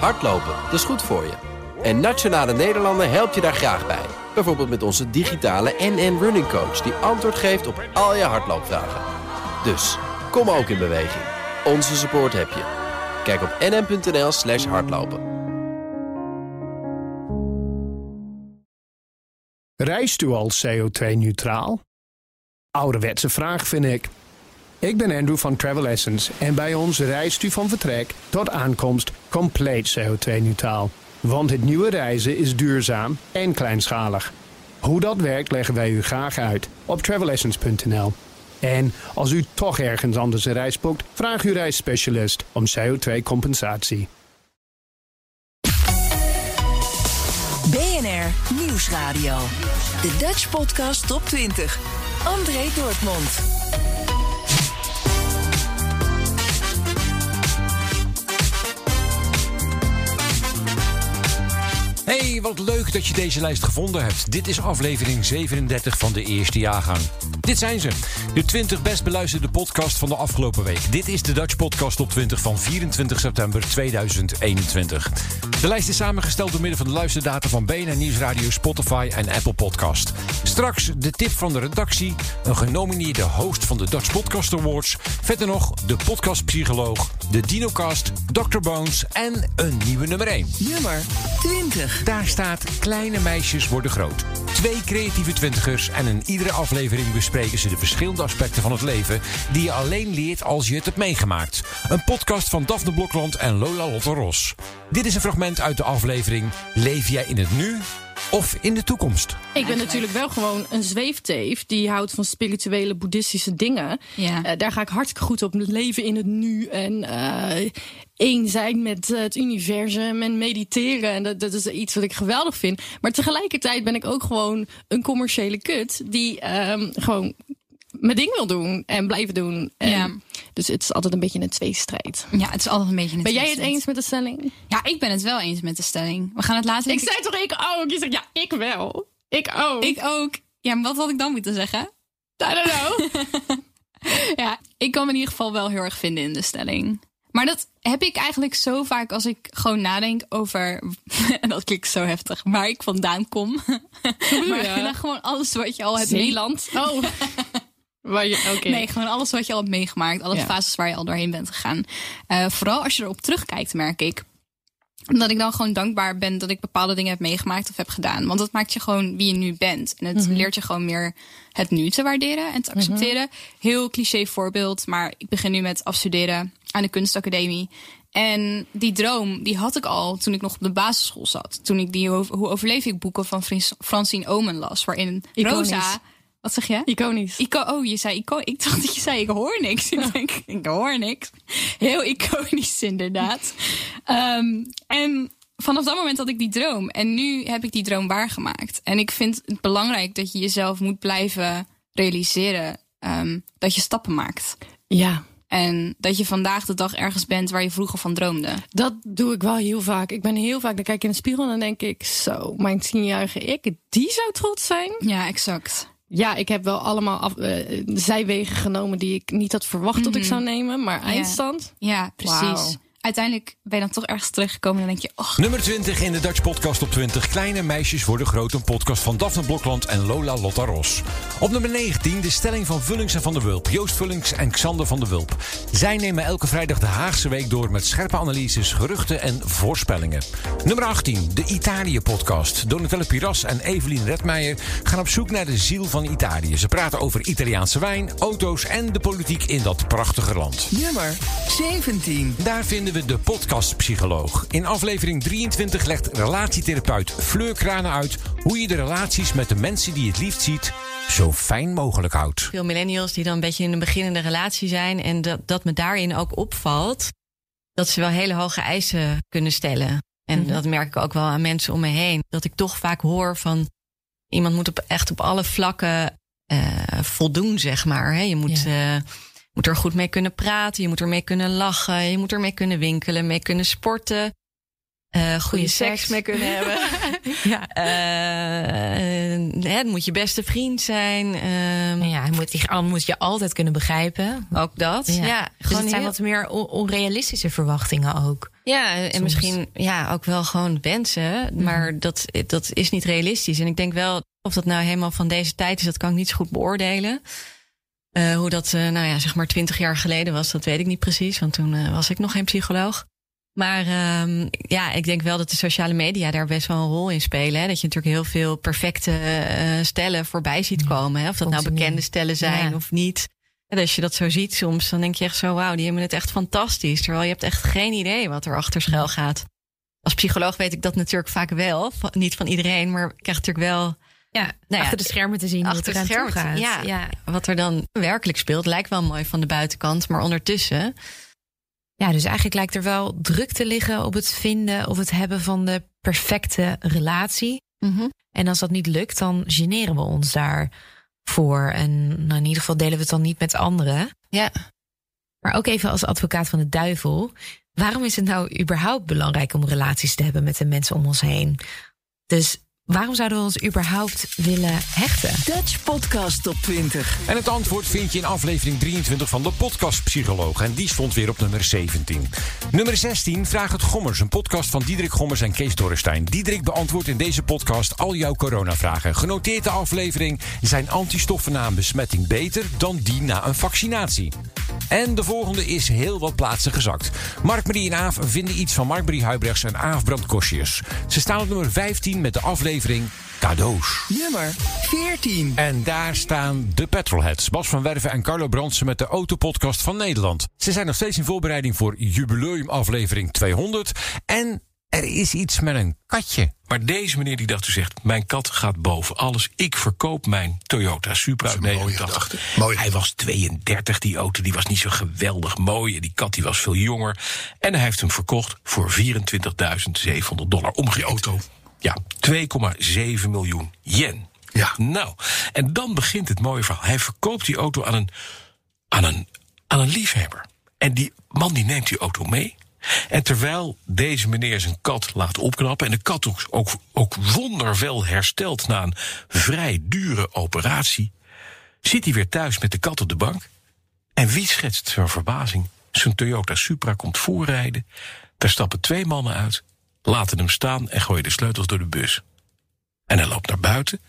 Hardlopen, dat is goed voor je. En Nationale Nederlanden helpt je daar graag bij. Bijvoorbeeld met onze digitale NN Running Coach... die antwoord geeft op al je hardloopvragen. Dus, kom ook in beweging. Onze support heb je. Kijk op nn.nl slash hardlopen. Reist u al CO2-neutraal? Ouderwetse vraag vind ik. Ik ben Andrew van Travel Essence en bij ons reist u van vertrek tot aankomst compleet CO2-neutraal. Want het nieuwe reizen is duurzaam en kleinschalig. Hoe dat werkt leggen wij u graag uit op travelessence.nl. En als u toch ergens anders een reis boekt, vraag uw reisspecialist om CO2-compensatie. BNR Nieuwsradio. De Dutch Podcast Top 20. André Dortmund. Hey, wat leuk dat je deze lijst gevonden hebt. Dit is aflevering 37 van de eerste jaargang. Dit zijn ze. De 20 best beluisterde podcast van de afgelopen week. Dit is de Dutch Podcast op 20 van 24 september 2021. De lijst is samengesteld door middel van de luisterdata van BNN Nieuwsradio, Spotify en Apple Podcast. Straks de tip van de redactie, een genomineerde host van de Dutch Podcast Awards. Verder nog de podcastpsycholoog, de Dinocast, Dr. Bones en een nieuwe nummer 1. Nummer 20. Daar staat Kleine meisjes worden groot. Twee creatieve twintigers en in iedere aflevering bespreken ze de verschillende aspecten van het leven die je alleen leert als je het hebt meegemaakt. Een podcast van Daphne Blokland en Lola Lotte Ros. Dit is een fragment uit de aflevering Leef jij in het nu of in de toekomst? Ik ben natuurlijk wel gewoon een zweefteef die houdt van spirituele boeddhistische dingen. Ja. Eh, daar ga ik hartstikke goed op. Leven in het nu en eh één zijn met eh, het universum en mediteren. En dat, dat is iets wat ik geweldig vind. Maar tegelijkertijd ben ik ook gewoon een commerciële kut die ehm, gewoon mijn ding wil doen en blijven doen. En Ja. Dus het is altijd een beetje een tweestrijd. Ja, het is altijd een beetje een Ben jij het eens met de stelling? Ja, ik ben het wel eens met de stelling. We gaan het later... Ik zei toch ik ook? Je zegt ja, ik wel. Ik ook. Ik ook. Ja, maar wat had ik dan moeten zeggen? I don't know. Ja, ik kan me in ieder geval wel heel erg vinden in de stelling. Maar dat heb ik eigenlijk zo vaak als ik gewoon nadenk over. En dat klinkt zo heftig, waar ik vandaan kom. maar Ja. dan gewoon alles wat je al hebt. Zeeland. Oh. Waar je. Nee, gewoon alles wat je al hebt meegemaakt. Alle Ja. fases waar je al doorheen bent gegaan. Eh, vooral als je erop terugkijkt, merk ik. Dat ik dan gewoon dankbaar ben dat ik bepaalde dingen heb meegemaakt of heb gedaan. Want dat maakt je gewoon wie je nu bent. En het leert je gewoon meer het nu te waarderen en te accepteren. Heel cliché voorbeeld, maar ik begin nu met afstuderen aan de kunstacademie. En die droom, die had ik al toen ik nog op de basisschool zat. Toen ik die Hoe overleef ik boeken van Francine Omen las. Waarin Iconisch. Rosa... Wat zeg je? Iconisch. Ico oh, je zei ico Ik dacht dat je zei ik hoor niks. Ik denk, ik hoor niks. Heel iconisch inderdaad. Ehm, en vanaf dat moment had ik die droom. En nu heb ik die droom waargemaakt. En ik vind het belangrijk dat je jezelf moet blijven realiseren ehm, dat je stappen maakt. Ja, En dat je vandaag de dag ergens bent waar je vroeger van droomde. dat doe ik wel heel vaak. Ik ben heel vaak, dan kijk ik in de spiegel en dan denk ik, zo, mijn tienjarige ik, die zou trots zijn. Ja, exact. Ja, ik heb wel allemaal af, eh, zijwegen genomen die ik niet had verwacht dat ik zou nemen, maar eindstand. Ja, precies. Wauw. Uiteindelijk ben je dan toch ergens terechtgekomen en dan denk je, Nummer 20 in de Dutch Podcast op 20. Kleine meisjes worden groot. Een podcast van Daphne Blokland en Lola Lotta Ros. Op nummer 19 de stelling van Vullings en Van der Wulp. Joost Vullings en Xander van der Wulp. Zij nemen elke vrijdag de Haagse Week door met scherpe analyses, geruchten en voorspellingen. Nummer 18 de Italië podcast. Donatella Piras en Evelien Redmeijer gaan op zoek naar de ziel van Italië. Ze praten over Italiaanse wijn, auto's en de politiek in dat prachtige land. Nummer 17. Daar vinden we de podcastpsycholoog. In aflevering 23 legt relatietherapeut Fleur Kranen uit hoe je de relaties met de mensen die je het liefst ziet zo fijn mogelijk houdt. veel millennials die dan een beetje in een beginnende relatie zijn. En dat, dat me daarin ook opvalt dat ze wel hele hoge eisen kunnen stellen. En dat merk ik ook wel aan mensen om me heen. Dat ik toch vaak hoor van iemand moet op, echt op alle vlakken eh, voldoen, zeg maar. Hè. Je moet, eh, moet er goed mee kunnen praten, je moet ermee kunnen lachen, je moet ermee kunnen winkelen, mee kunnen sporten. eh goede seks mee kunnen hebben. Ja. Eh, het moet je beste vriend zijn. ehm, Ja, hij moet, moet je altijd kunnen begrijpen. Ook dat. Ja, dus gewoon het zijn heel- wat meer on- onrealistische verwachtingen ook. Ja, en Soms. misschien ja, ook wel gewoon wensen. Maar dat, dat is niet realistisch. En ik denk wel, of dat nou helemaal van deze tijd is, dat kan ik niet zo goed beoordelen. Eh, hoe dat, eh, nou ja, zeg maar twintig jaar geleden was, dat weet ik niet precies. Want toen eh, was ik nog geen psycholoog. Maar ehm, ja, ik denk wel dat de sociale media daar best wel een rol in spelen. Hè? Dat je natuurlijk heel veel perfecte stellen voorbij ziet komen. Hè? Of dat nou bekende stellen zijn Ja. of niet. En als je dat zo ziet soms, dan denk je echt zo... wauw, die hebben het echt fantastisch. Terwijl je hebt echt geen idee wat er achter schuil gaat. Als psycholoog weet ik dat natuurlijk vaak wel. Niet van iedereen, maar ik krijg natuurlijk wel... Ja, ja, achter de schermen te zien hoe het achter de toe schermen. gaat. Ja, wat er dan werkelijk speelt, lijkt wel mooi van de buitenkant. Maar ondertussen... Ja, dus eigenlijk lijkt er wel druk te liggen op het vinden of het hebben van de perfecte relatie. Mhm. En als dat niet lukt, dan generen we ons daarvoor. En nou, in ieder geval delen we het dan niet met anderen. Ja. Maar ook even als advocaat van de duivel. Waarom is het nou überhaupt belangrijk om relaties te hebben met de mensen om ons heen? Dus waarom zouden we ons überhaupt willen hechten? Dutch Podcast Top 20. En het antwoord vind je in aflevering 23 van de podcast Psycholoog. En die stond weer op nummer 17. Nummer 16, Vraag het Gommers. Een podcast van Diederik Gommers en Kees Dorrestein. Diederik beantwoordt in deze podcast al jouw coronavragen. Genoteerd de aflevering. Zijn antistoffen na een besmetting beter dan die na een vaccinatie? En de volgende is heel wat plaatsen gezakt. Mark-Marie en Aaf vinden iets van Mark-Marie Huibrechts en Aaf Brandkostjes. Ze staan op nummer 15 met de aflevering Cadeaus. Nummer 14. En daar staan de Petrolheads. Bas van Werven en Carlo Brandsen met de Autopodcast van Nederland. Ze zijn nog steeds in voorbereiding voor jubileumaflevering 200. En er is iets met een katje. Maar deze meneer die dacht, u zegt, mijn kat gaat boven alles. Ik verkoop mijn Toyota Supra uit Dat is een mooie 89. gedachte. Mooi. Hij was 32, die auto, die was niet zo geweldig mooi. En die kat die was veel jonger. En hij heeft hem verkocht voor 24.700 dollar. Omgerekend. auto. Ja, 2,7 miljoen yen. Ja. Nou, en dan begint het mooie verhaal. Hij verkoopt die auto aan een, aan een, aan een liefhebber. En die man die neemt die auto mee. En terwijl deze meneer zijn kat laat opknappen... en de kat ook, ook, ook wonderwel herstelt na een vrij dure operatie... zit hij weer thuis met de kat op de bank. En wie schetst zijn verbazing? Zijn Toyota Supra komt voorrijden. Daar stappen twee mannen uit, laten hem staan... en gooien de sleutels door de bus. En hij loopt naar buiten.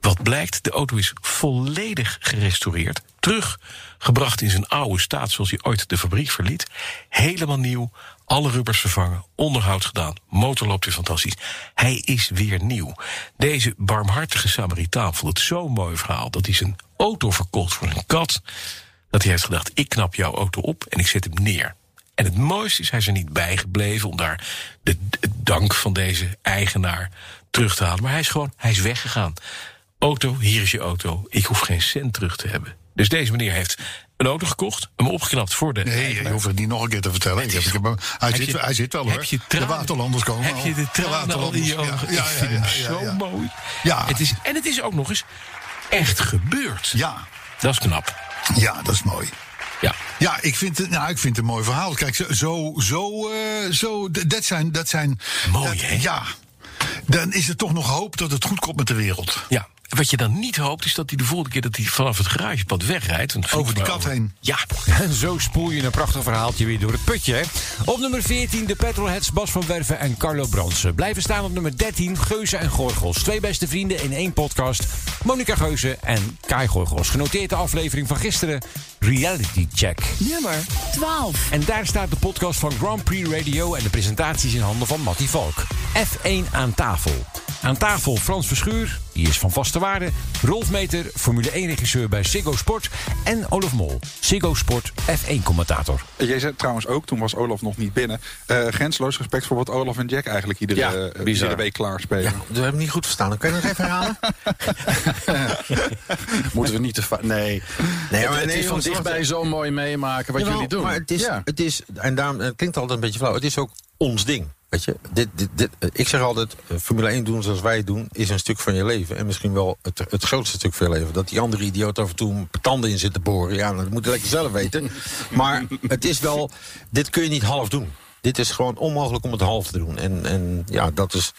Wat blijkt, de auto is volledig gerestaureerd. Teruggebracht in zijn oude staat zoals hij ooit de fabriek verliet. Helemaal nieuw, alle rubbers vervangen, onderhoud gedaan. Motor loopt weer fantastisch. Hij is weer nieuw. Deze barmhartige Samaritaan vond het zo'n mooi verhaal... dat hij zijn auto verkocht voor een kat. Dat hij heeft gedacht, ik knap jouw auto op en ik zet hem neer. En het mooiste is, hij is er niet bijgebleven om daar de, de dank van deze eigenaar terug te halen. Maar hij is gewoon, hij is weggegaan. Auto, hier is je auto. Ik hoef geen cent terug te hebben. Dus deze meneer heeft een auto gekocht, hem opgeknapt voor de. Nee, je eigenaar. hoeft het niet nog een keer te vertellen. Ik heb, ik heb hem- hij, Heb zit, je- hij zit wel heb hoor. je tranen- de waterlanders komen Heb je de tranen al in je ogen? Ja, ja, ik vind ja, ja, zo mooi. Ja. Het is, en het is ook nog eens echt gebeurd. Ja, Dat is knap. ja, dat is mooi. Ja. Ja, ik vind, het, nou, ik vind het een mooi verhaal. Kijk, zo, zo, zo, eh, zo dat zijn, dat zijn. Mooi, dat- hè? Ja. Dan is er toch nog hoop dat het goed komt met de wereld. Ja. Wat je dan niet hoopt, is dat hij de volgende keer dat hij vanaf het garagepad wegrijdt. want Over die kat heen. Ja. En zo spoel je een prachtig verhaaltje weer door het putje. hè? Op nummer 14 de Petrolheads Bas van Werven en Carlo Bransen. Blijven staan op nummer 13 Geuze en Gorgels. Twee beste vrienden in één podcast. Monica Geuze en Kai Gorgels. Genoteerd de aflevering van gisteren. Reality Check. Nummer 12. En daar staat de podcast van Grand Prix Radio en de presentaties in handen van Matty Valk. F1 aan tafel. Aan tafel Frans Verschuur, die is van vaste waarde. Rolf Meter, Formule 1-regisseur bij Ziggo Sport. En Olaf Mol, Ziggo Sport F1-commentator. Jij zei trouwens ook, toen was Olaf nog niet binnen... eh grensloos respect voor wat Olaf en Jack eigenlijk iedere, Ja, eh, bizar. iedere week klaarspelen. We hebben niet goed verstaan. Kun je nog even herhalen? Moeten we niet te Nee. Nee, het, maar het nee, is van dichtbij zo mooi meemaken wat Jawel, jullie doen. Maar het is, ja. het is, en daarom het klinkt altijd een beetje flauw. Het is ook ons ding. Weet je, dit, dit, dit, eh, ik zeg altijd, eh, Formule 1 doen zoals wij doen, is een stuk van je leven. En misschien wel het, het grootste stuk van je leven. Dat die andere idioot af en toe tanden in zit te boren. Ja, dat moet je lekker zelf weten. Maar het is wel, dit kun je niet half doen. Dit is gewoon onmogelijk om het half te doen. En, en ja, dat is,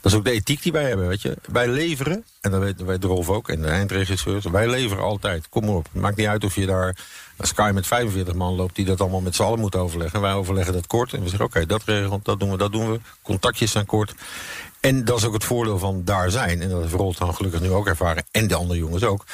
dat is ook de ethiek die wij hebben, weet je. Wij leveren, en dat weten wij de Rolf ook, en de eindregisseurs... wij leveren altijd, kom maar op. Maakt niet uit of je daar een Sky met 45 man loopt... die dat allemaal met z'n allen moet overleggen. Wij overleggen dat kort en we zeggen, oké, dat regelen, dat doen we, dat doen we. Contactjes zijn kort. En dat is ook het voordeel van daar zijn. En dat heeft Rolf dan gelukkig nu ook ervaren. En de andere jongens ook.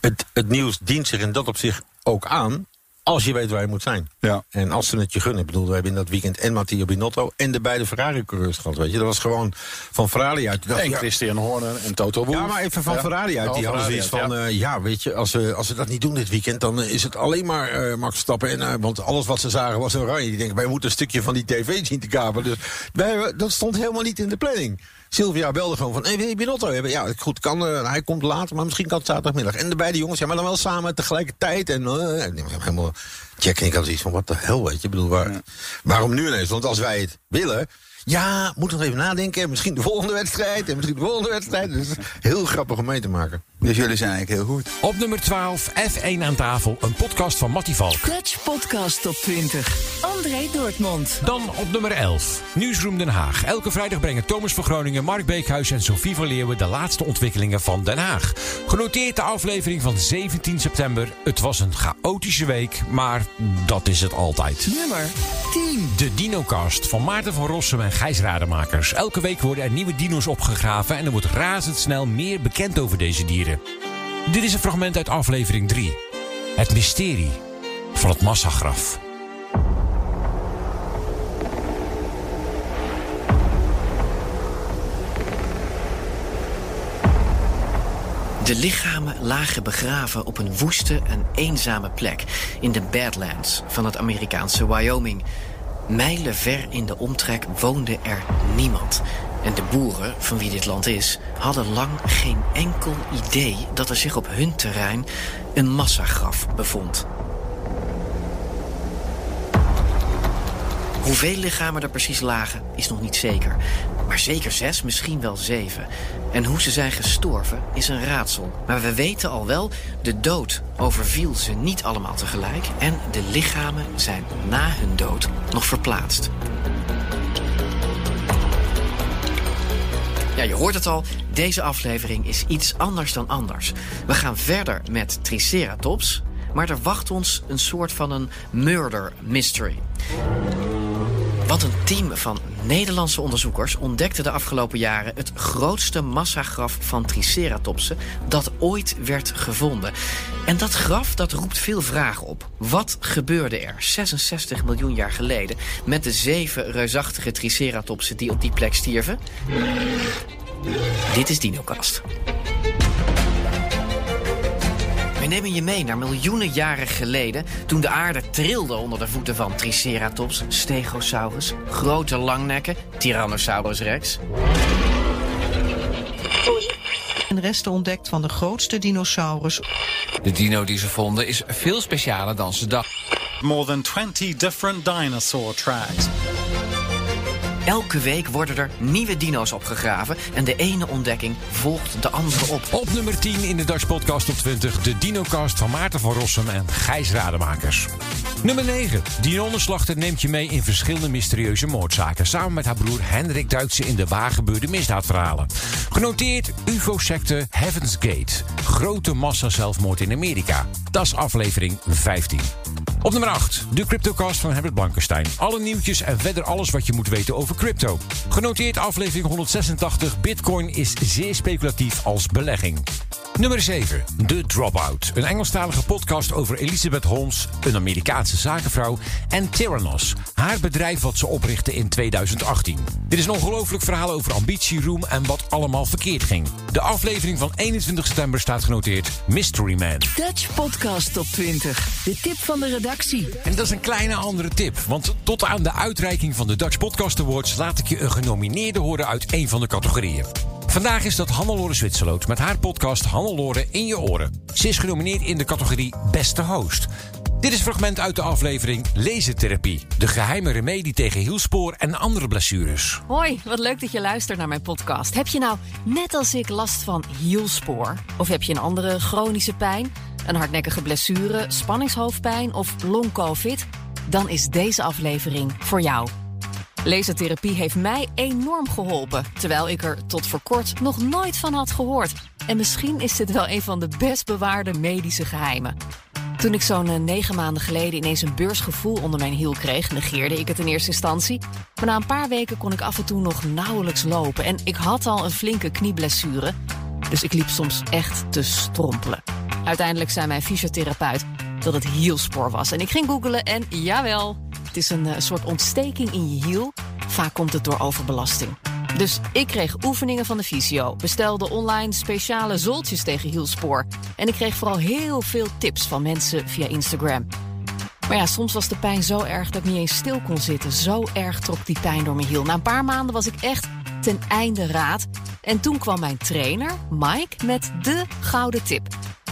Het, het nieuws dient zich in dat op zich ook aan. Als je weet waar je moet zijn. Ja. En als ze het je gunnen. Ik bedoel, we hebben in dat weekend en Matteo Binotto... en de beide Ferrari-coureurs gehad, weet je. Dat was gewoon van Ferrari uit. Dat, En ja, Christian Horner en Toto Wolff. ja, maar even van Ja. Ferrari uit. Oh, Die hadden Ferrari zoiets van, ja. ja. weet je, als we, als we dat niet doen dit weekend... dan is het alleen maar eh Max Stappen. En, eh, want alles wat ze zagen was oranje. Die denken, wij moeten een stukje van die tv zien te kapen. Dus wij, dat stond helemaal niet in de planning. Sylvia belde gewoon van, hey, wil je Binotto hebben? Ja, goed, kan, eh, hij komt later, maar misschien kan het zaterdagmiddag. En de beide jongens, ja, maar dan wel samen tegelijkertijd. En eh, ik denk, helemaal... Jack en ik had zoiets van, wat de hel, weet je. Ik bedoel, waar, waarom nu ineens? Want als wij het willen... Ja, moet nog even nadenken. Misschien de volgende wedstrijd. En misschien de volgende wedstrijd. Dus heel grappig om mee te maken. Dus jullie zijn eigenlijk heel goed. Op nummer 12, F1 aan tafel, een podcast van Mattie Valk. Dutch Podcast Top 20. André Dortmund. Dan op nummer 11, Nieuwsroom Den Haag. Elke vrijdag brengen Thomas van Groningen, Mark Beekhuis en Sophie van Leeuwen de laatste ontwikkelingen van Den Haag. Genoteerd de aflevering van 17 september. Het was een chaotische week, maar dat is het altijd. Nummer 10. De DinoCast van Maarten van Rossum en Gijs Rademakers. Elke week worden er nieuwe dino's opgegraven en er wordt razendsnel meer bekend over deze dieren. Dit is een fragment uit aflevering 3. Het mysterie van het massagraf. De lichamen lagen begraven op een woeste en eenzame plek in de Badlands van het Amerikaanse Wyoming. Mijlen ver in de omtrek woonde er niemand. En de boeren, van wie dit land is, hadden lang geen enkel idee dat er zich op hun terrein een massagraf bevond. Hoeveel lichamen er precies lagen, is nog niet zeker. Maar zeker zes, misschien wel zeven. En hoe ze zijn gestorven, is een raadsel. Maar we weten al wel, de dood overviel ze niet allemaal tegelijk... en de lichamen zijn na hun dood nog verplaatst. Ja, je hoort het al, deze aflevering is iets anders dan anders. We gaan verder met Triceratops, maar er wacht ons een soort van een murder mystery. Want een team van Nederlandse onderzoekers ontdekte de afgelopen jaren het grootste massagraf van Triceratopsen dat ooit werd gevonden. En dat graf dat roept veel vragen op. Wat gebeurde er 66 miljoen jaar geleden met de zeven reusachtige Triceratopsen die op die plek stierven? Dit is DinoCast. Nemen je mee naar miljoenen jaren geleden... toen de aarde trilde onder de voeten van Triceratops, Stegosaurus... grote langnekken, Tyrannosaurus rex... En resten ontdekt van de grootste dinosaurus. De dino die ze vonden is veel specialer dan ze dachten. More than 20 different dinosaur tracks. Elke week worden er nieuwe dino's opgegraven... en de ene ontdekking volgt de andere op. Op nummer 10 in de Dutch Podcast op 20, de DinoCast van Maarten van Rossum en Gijs Rademakers. Nummer 9. Dionne neemt je mee in verschillende mysterieuze moordzaken. Samen met haar broer Hendrik duikt ze in de waargebeurde misdaadverhalen. Genoteerd UFO-secte Heaven's Gate. Grote massa zelfmoord in Amerika. Dat is aflevering 15. Op nummer 8. De CryptoCast van Herbert Blankenstein. Alle nieuwtjes en verder alles wat je moet weten over crypto. Genoteerd aflevering 186. Bitcoin is zeer speculatief als belegging. Nummer 7. De Dropout. Een Engelstalige podcast over Elizabeth Holmes, een Amerikaanse zakenvrouw, en Theranos, haar bedrijf wat ze oprichtte in 2018. Dit is een ongelooflijk verhaal over ambitie, roem en wat allemaal verkeerd ging. De aflevering van 21 september staat genoteerd Mystery Man. Dutch Podcast Top 20. De tip van de redactie. En dat is een kleine andere tip, want tot aan de uitreiking van de Dutch Podcast Awards laat ik je een genomineerde horen uit een van de categorieën. Vandaag is dat Hannelore Zwitserloot met haar podcast Hannelore in je oren. Ze is genomineerd in de categorie Beste Host. Dit is een fragment uit de aflevering Lezetherapie. De geheime remedie tegen hielspoor en andere blessures. Hoi, wat leuk dat je luistert naar mijn podcast. Heb je nou, net als ik, last van hielspoor? Of heb je een andere chronische pijn? Een hardnekkige blessure, spanningshoofdpijn of long-covid? Dan is deze aflevering voor jou. Lasertherapie heeft mij enorm geholpen, terwijl ik er tot voor kort nog nooit van had gehoord. En misschien is dit wel een van de best bewaarde medische geheimen. Toen ik zo'n eh, negen maanden geleden ineens een beursgevoel onder mijn hiel kreeg, negeerde ik het in eerste instantie. Maar na een paar weken kon ik af en toe nog nauwelijks lopen en ik had al een flinke knieblessure. Dus ik liep soms echt te strompelen. Uiteindelijk zei mijn fysiotherapeut dat het hielspoor was. En ik ging googlen en jawel, het is een eh, soort ontsteking in je hiel. Vaak komt het door overbelasting. Dus ik kreeg oefeningen van de fysio, bestelde online speciale zoltjes tegen hielspoor. En ik kreeg vooral heel veel tips van mensen via Instagram. Maar ja, soms was de pijn zo erg dat ik niet eens stil kon zitten. Zo erg trok die pijn door mijn hiel. Na een paar maanden was ik echt ten einde raad. En toen kwam mijn trainer, Mike, met de gouden tip.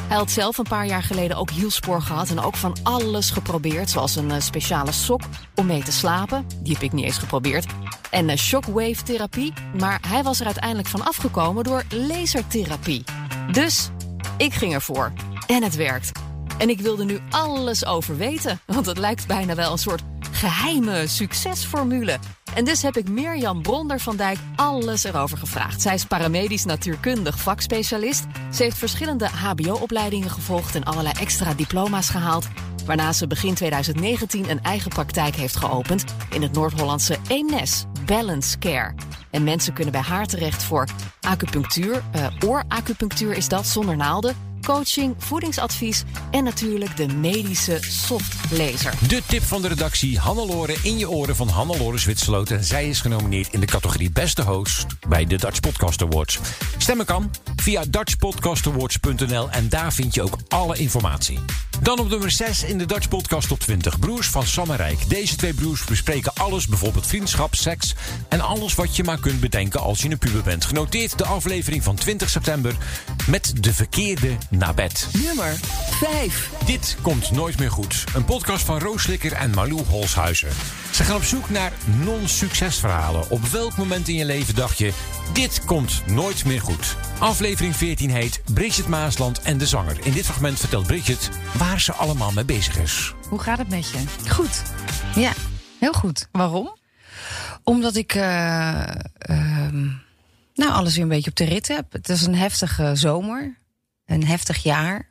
Hij had zelf een paar jaar geleden ook hielspoor gehad en ook van alles geprobeerd. Zoals een eh, speciale sok om mee te slapen. Die heb ik niet eens geprobeerd. En uh, shockwave therapie. Maar hij was er uiteindelijk van afgekomen door lasertherapie. Dus ik ging ervoor. En het werkt. En ik wilde nu alles over weten. Want het lijkt bijna wel een soort geheime succesformule. En dus heb ik Mirjam Bronder van Dijk alles erover gevraagd. Zij is paramedisch natuurkundig vakspecialist. Ze heeft verschillende HBO-opleidingen gevolgd en allerlei extra diploma's gehaald. Waarna ze begin 2019 een eigen praktijk heeft geopend in het Noord-Hollandse Eemnes, Balance Care. En mensen kunnen bij haar terecht voor acupunctuur, uh, ooracupunctuur is dat zonder naalden, coaching, voedingsadvies en natuurlijk de medische softlaser. De tip van de redactie Hannelore in je oren van Hannelore Zwitserloot. En zij is genomineerd in de categorie Beste Host bij de Dutch Podcast Awards. Stemmen kan via dutchpodcastawards.nl en daar vind je ook alle informatie. Dan op nummer 6 in de Dutch Podcast Top 20. Broers van Sam en Rijk. Deze twee broers bespreken alles, bijvoorbeeld vriendschap, seks... en alles wat je maar kunt bedenken als je een puber bent. Genoteerd de aflevering van 20 september met de verkeerde naar bed. Nummer 5. Dit komt nooit meer goed. Een podcast van Roos Slikker en Malou Holshuizen. Ze gaan op zoek naar non-succesverhalen. Op welk moment in je leven dacht je... dit komt nooit meer goed? Aflevering 14 heet Bridget Maasland en de zanger. In dit fragment vertelt Bridget waar ze allemaal mee bezig is. Hoe gaat het met je? Goed. Ja, heel goed. Waarom? Omdat ik uh, uh, nou, alles weer een beetje op de rit heb. Het is een heftige zomer. Een heftig jaar.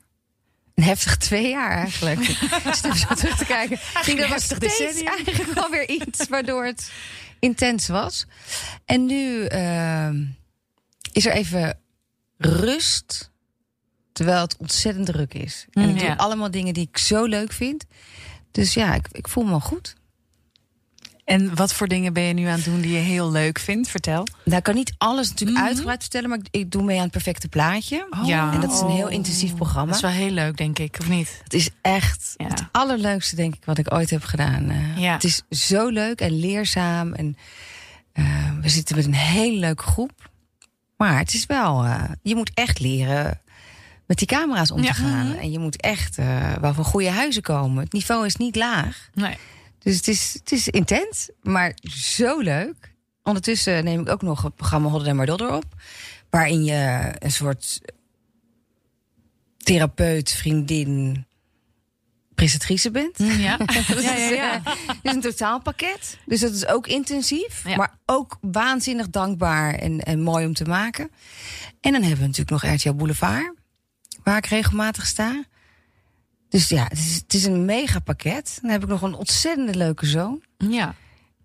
Een heftig twee jaar eigenlijk. Even zo terug te kijken. Denk dat was steeds eigenlijk wel weer iets waardoor het intens was. En nu uh, is er even rust. Terwijl het ontzettend druk is. En ik Ja. doe allemaal dingen die ik zo leuk vind. Dus ja, ik, ik voel me goed. En wat voor dingen ben je nu aan het doen die je heel leuk vindt? Vertel. Nou, ik kan niet alles natuurlijk uitgebreid vertellen, maar ik, ik doe mee aan het perfecte plaatje. Ja. En dat is een heel intensief programma. Dat is wel heel leuk, denk ik, of niet? Het is echt het allerleukste, denk ik, wat ik ooit heb gedaan. Eh, Ja. Het is zo leuk en leerzaam. En eh, we zitten met een hele leuke groep. Maar het is wel, eh, je moet echt leren met die camera's om te gaan. Mhm. En je moet echt wel van goede huizen komen. Het niveau is niet laag. Nee. Dus het is, het is intens, maar zo leuk. Ondertussen neem ik ook nog het programma Hodder en Mardodder op. Waarin je een soort therapeut, vriendin, presentatrice bent. Ja. dat is, Ja, ja, ja. eh, het is een totaalpakket. Dus dat is ook intensief, maar ook waanzinnig dankbaar en, en mooi om te maken. En dan hebben we natuurlijk nog RTL Boulevard, waar ik regelmatig sta. Dus ja, het is, het is een mega pakket. Dan heb ik nog een ontzettend leuke zoon. Ja.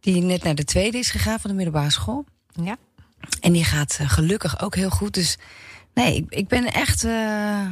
Die net naar de tweede is gegaan van de middelbare school. Ja. En die gaat eh, gelukkig ook heel goed. Dus nee, ik, ik ben echt eh,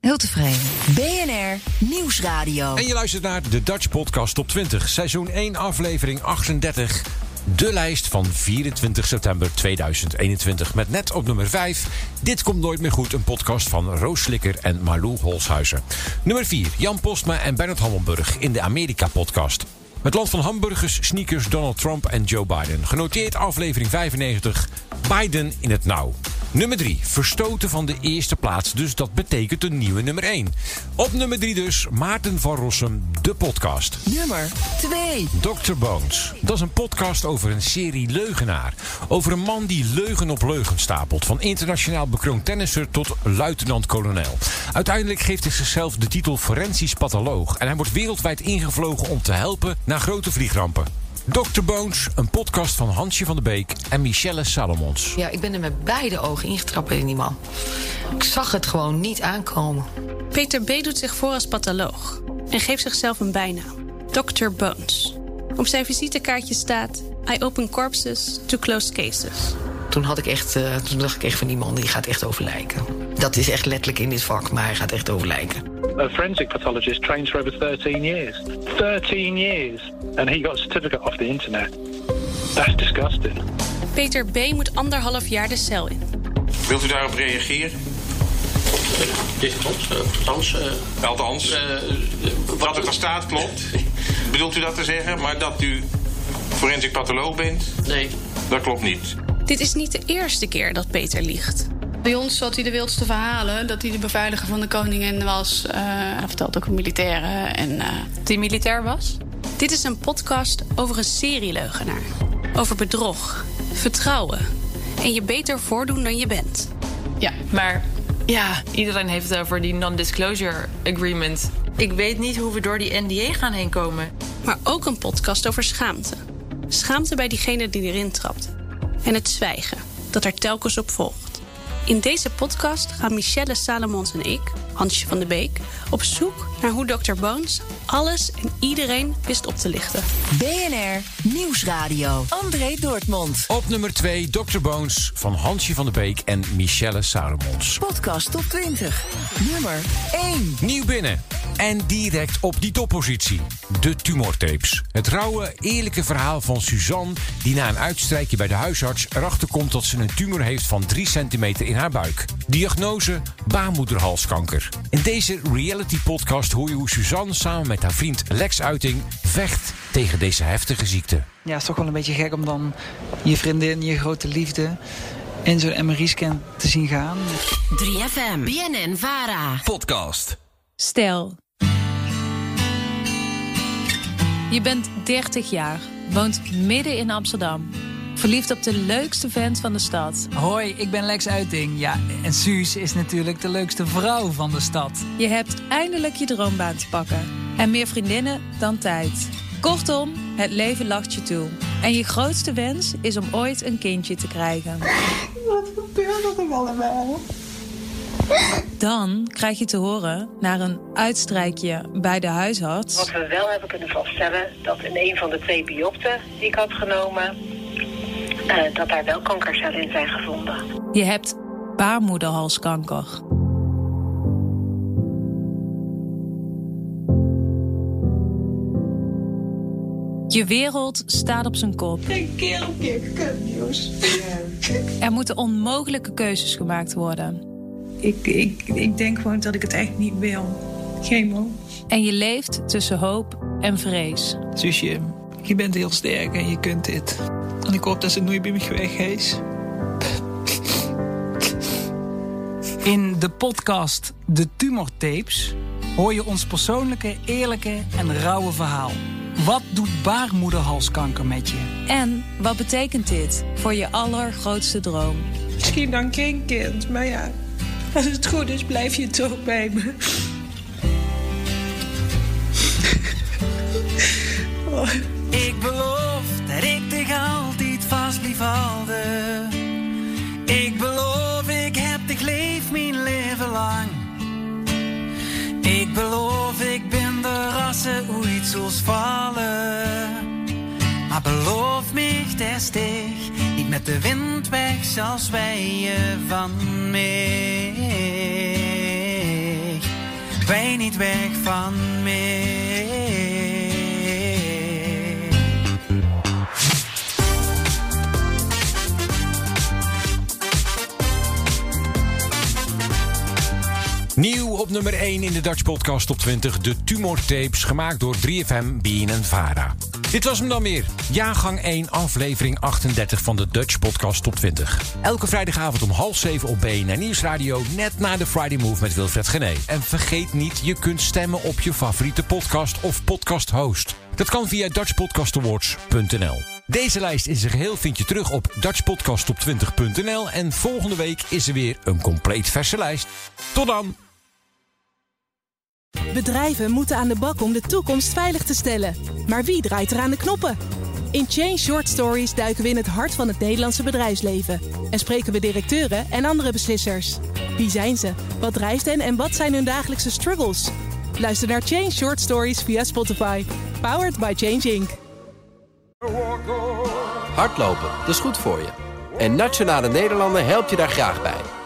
heel tevreden. BNR Nieuwsradio. En je luistert naar de Dutch Podcast Top 20, seizoen 1, aflevering 38. De lijst van 24 september 2021. Met net op nummer 5. Dit komt nooit meer goed. Een podcast van Roos Slikker en Marlou Holshuizen. Nummer 4. Jan Postma en Bernard Hammelburg in de Amerika-podcast. Het land van hamburgers, sneakers, Donald Trump en Joe Biden. Genoteerd aflevering 95. Biden in het nauw. Nummer 3. Verstoten van de eerste plaats, dus dat betekent een nieuwe nummer 1. Op nummer 3 dus Maarten van Rossum, de podcast. Nummer 2. Dr. Bones. Dat is een podcast over een serie leugenaar. Over een man die leugen op leugen stapelt. Van internationaal bekroond tennisser tot luitenant-kolonel. Uiteindelijk geeft hij zichzelf de titel forensisch patholoog. En hij wordt wereldwijd ingevlogen om te helpen na grote vliegrampen. Dr. Bones, een podcast van Hansje van der Beek en Michelle Salomons. Ja, ik ben er met beide ogen ingetrapt in die man. Ik zag het gewoon niet aankomen. Peter B. doet zich voor als patholoog en geeft zichzelf een bijnaam: Dr. Bones. Op zijn visitekaartje staat: I open corpses to closed cases. Toen, had ik echt, eh, toen dacht ik echt van die man die gaat echt over lijken. Dat is echt letterlijk in dit vak, maar hij gaat echt over lijken. A forensic pathologist trains for over 13 years. 13 years. And he got a certificate off the internet. That's disgusting. Peter B. moet anderhalf jaar de cel in. Wilt u daarop reageren? Dit klopt. eh, Althans, eh, Althans, eh, wat er staat klopt. Bedoelt u dat te zeggen? Maar dat u forensic patholoog bent? Nee. Dat klopt niet. Dit is niet de eerste keer dat Peter liegt. Bij ons had hij de wildste verhalen. Dat hij de beveiliger van de koningin was. Eh, hij vertelt ook een militaire. En, eh, Die militair was? Dit is een podcast over een serieleugenaar. Over bedrog, vertrouwen en je beter voordoen dan je bent. Ja, maar ja, iedereen heeft het over die non-disclosure agreement. Ik weet niet hoe we door die NDA gaan heen komen. Maar ook een podcast over schaamte. Schaamte bij diegene die erin trapt. En het zwijgen dat er telkens op volgt. In deze podcast gaan Michelle Salomons en ik, Hansje van de Beek, op zoek naar hoe Dr. Bones alles en iedereen wist op te lichten. BNR Nieuwsradio. André Dortmund. Op nummer 2 Dr. Bones van Hansje van der Beek en Michelle Salomons. Podcast top 20. Nummer 1. Nieuw binnen. En direct op die toppositie. De tumortapes. Het rauwe, eerlijke verhaal van Suzanne... die na een uitstrijkje bij de huisarts erachter komt... dat ze een tumor heeft van 3 centimeter in haar buik. Diagnose baarmoederhalskanker. In deze reality-podcast hoor je hoe Suzanne samen met haar vriend Lex Uiting... vecht tegen deze heftige ziekte. Ja, het is toch wel een beetje gek om dan je vriendin, je grote liefde... in zo'n MRI-scan te zien gaan. 3FM. BNN Vara. Podcast. Stel. Je bent 30 jaar, woont midden in Amsterdam. Verliefd op de leukste vent van de stad. Hoi, ik ben Lex Uiting. Ja, en Suus is natuurlijk de leukste vrouw van de stad. Je hebt eindelijk je droombaan te pakken. En meer vriendinnen dan tijd. Kortom, het leven lacht je toe. En je grootste wens is om ooit een kindje te krijgen. Wat gebeurt er allemaal? Dan krijg je te horen naar een uitstrijkje bij de huisarts. Wat we wel hebben kunnen vaststellen, dat in een van de twee biopten die ik had genomen, eh, dat daar wel kankercellen in zijn gevonden. Je hebt baarmoederhalskanker. Je wereld staat op zijn kop. Geen keer op keer kutnieuws. Er moeten onmogelijke keuzes gemaakt worden. Ik, ik, ik denk gewoon dat ik het echt niet wil. Chemo. En je leeft tussen hoop en vrees. Suusje, je bent heel sterk en je kunt dit. En ik hoop dat ze nooit bij me weg is. In de podcast De Tumortapes hoor je ons persoonlijke, eerlijke en rauwe verhaal. Wat doet baarmoederhalskanker met je? En wat betekent dit voor je allergrootste droom? Misschien dan geen kind, maar ja. Als het goed is, blijf je toch bij me. Ik beloof dat ik dich altijd vast lief houden. Ik beloof, ik heb dich leef mijn leven lang. Ik beloof, ik ben de rassen ooit zoals vallen. Maar beloof me destig, met de wind weg zal zwijgen van mij. Wij niet weg van mij. Nieuw op nummer 1 in de Dutch Podcast Top 20. De Tumortapes, gemaakt door 3FM, Bean en Vara. Dit was hem dan weer. Jaargang 1, aflevering 38 van de Dutch Podcast Top 20. Elke vrijdagavond om half 7 op BNN Nieuwsradio. Net na de Friday Move met Wilfred Gené. En vergeet niet, je kunt stemmen op je favoriete podcast of podcast host. Dat kan via dutchpodcastawards.nl. Deze lijst in zijn geheel vind je terug op dutchpodcasttop20.nl. En volgende week is er weer een compleet verse lijst. Tot dan! Bedrijven moeten aan de bak om de toekomst veilig te stellen. Maar wie draait er aan de knoppen? In Change Short Stories duiken we in het hart van het Nederlandse bedrijfsleven. En spreken we directeuren en andere beslissers. Wie zijn ze? Wat drijft hen en wat zijn hun dagelijkse struggles? Luister naar Change Short Stories via Spotify. Powered by Change Inc. Hardlopen, dat is goed voor je. En Nationale Nederlanden helpt je daar graag bij.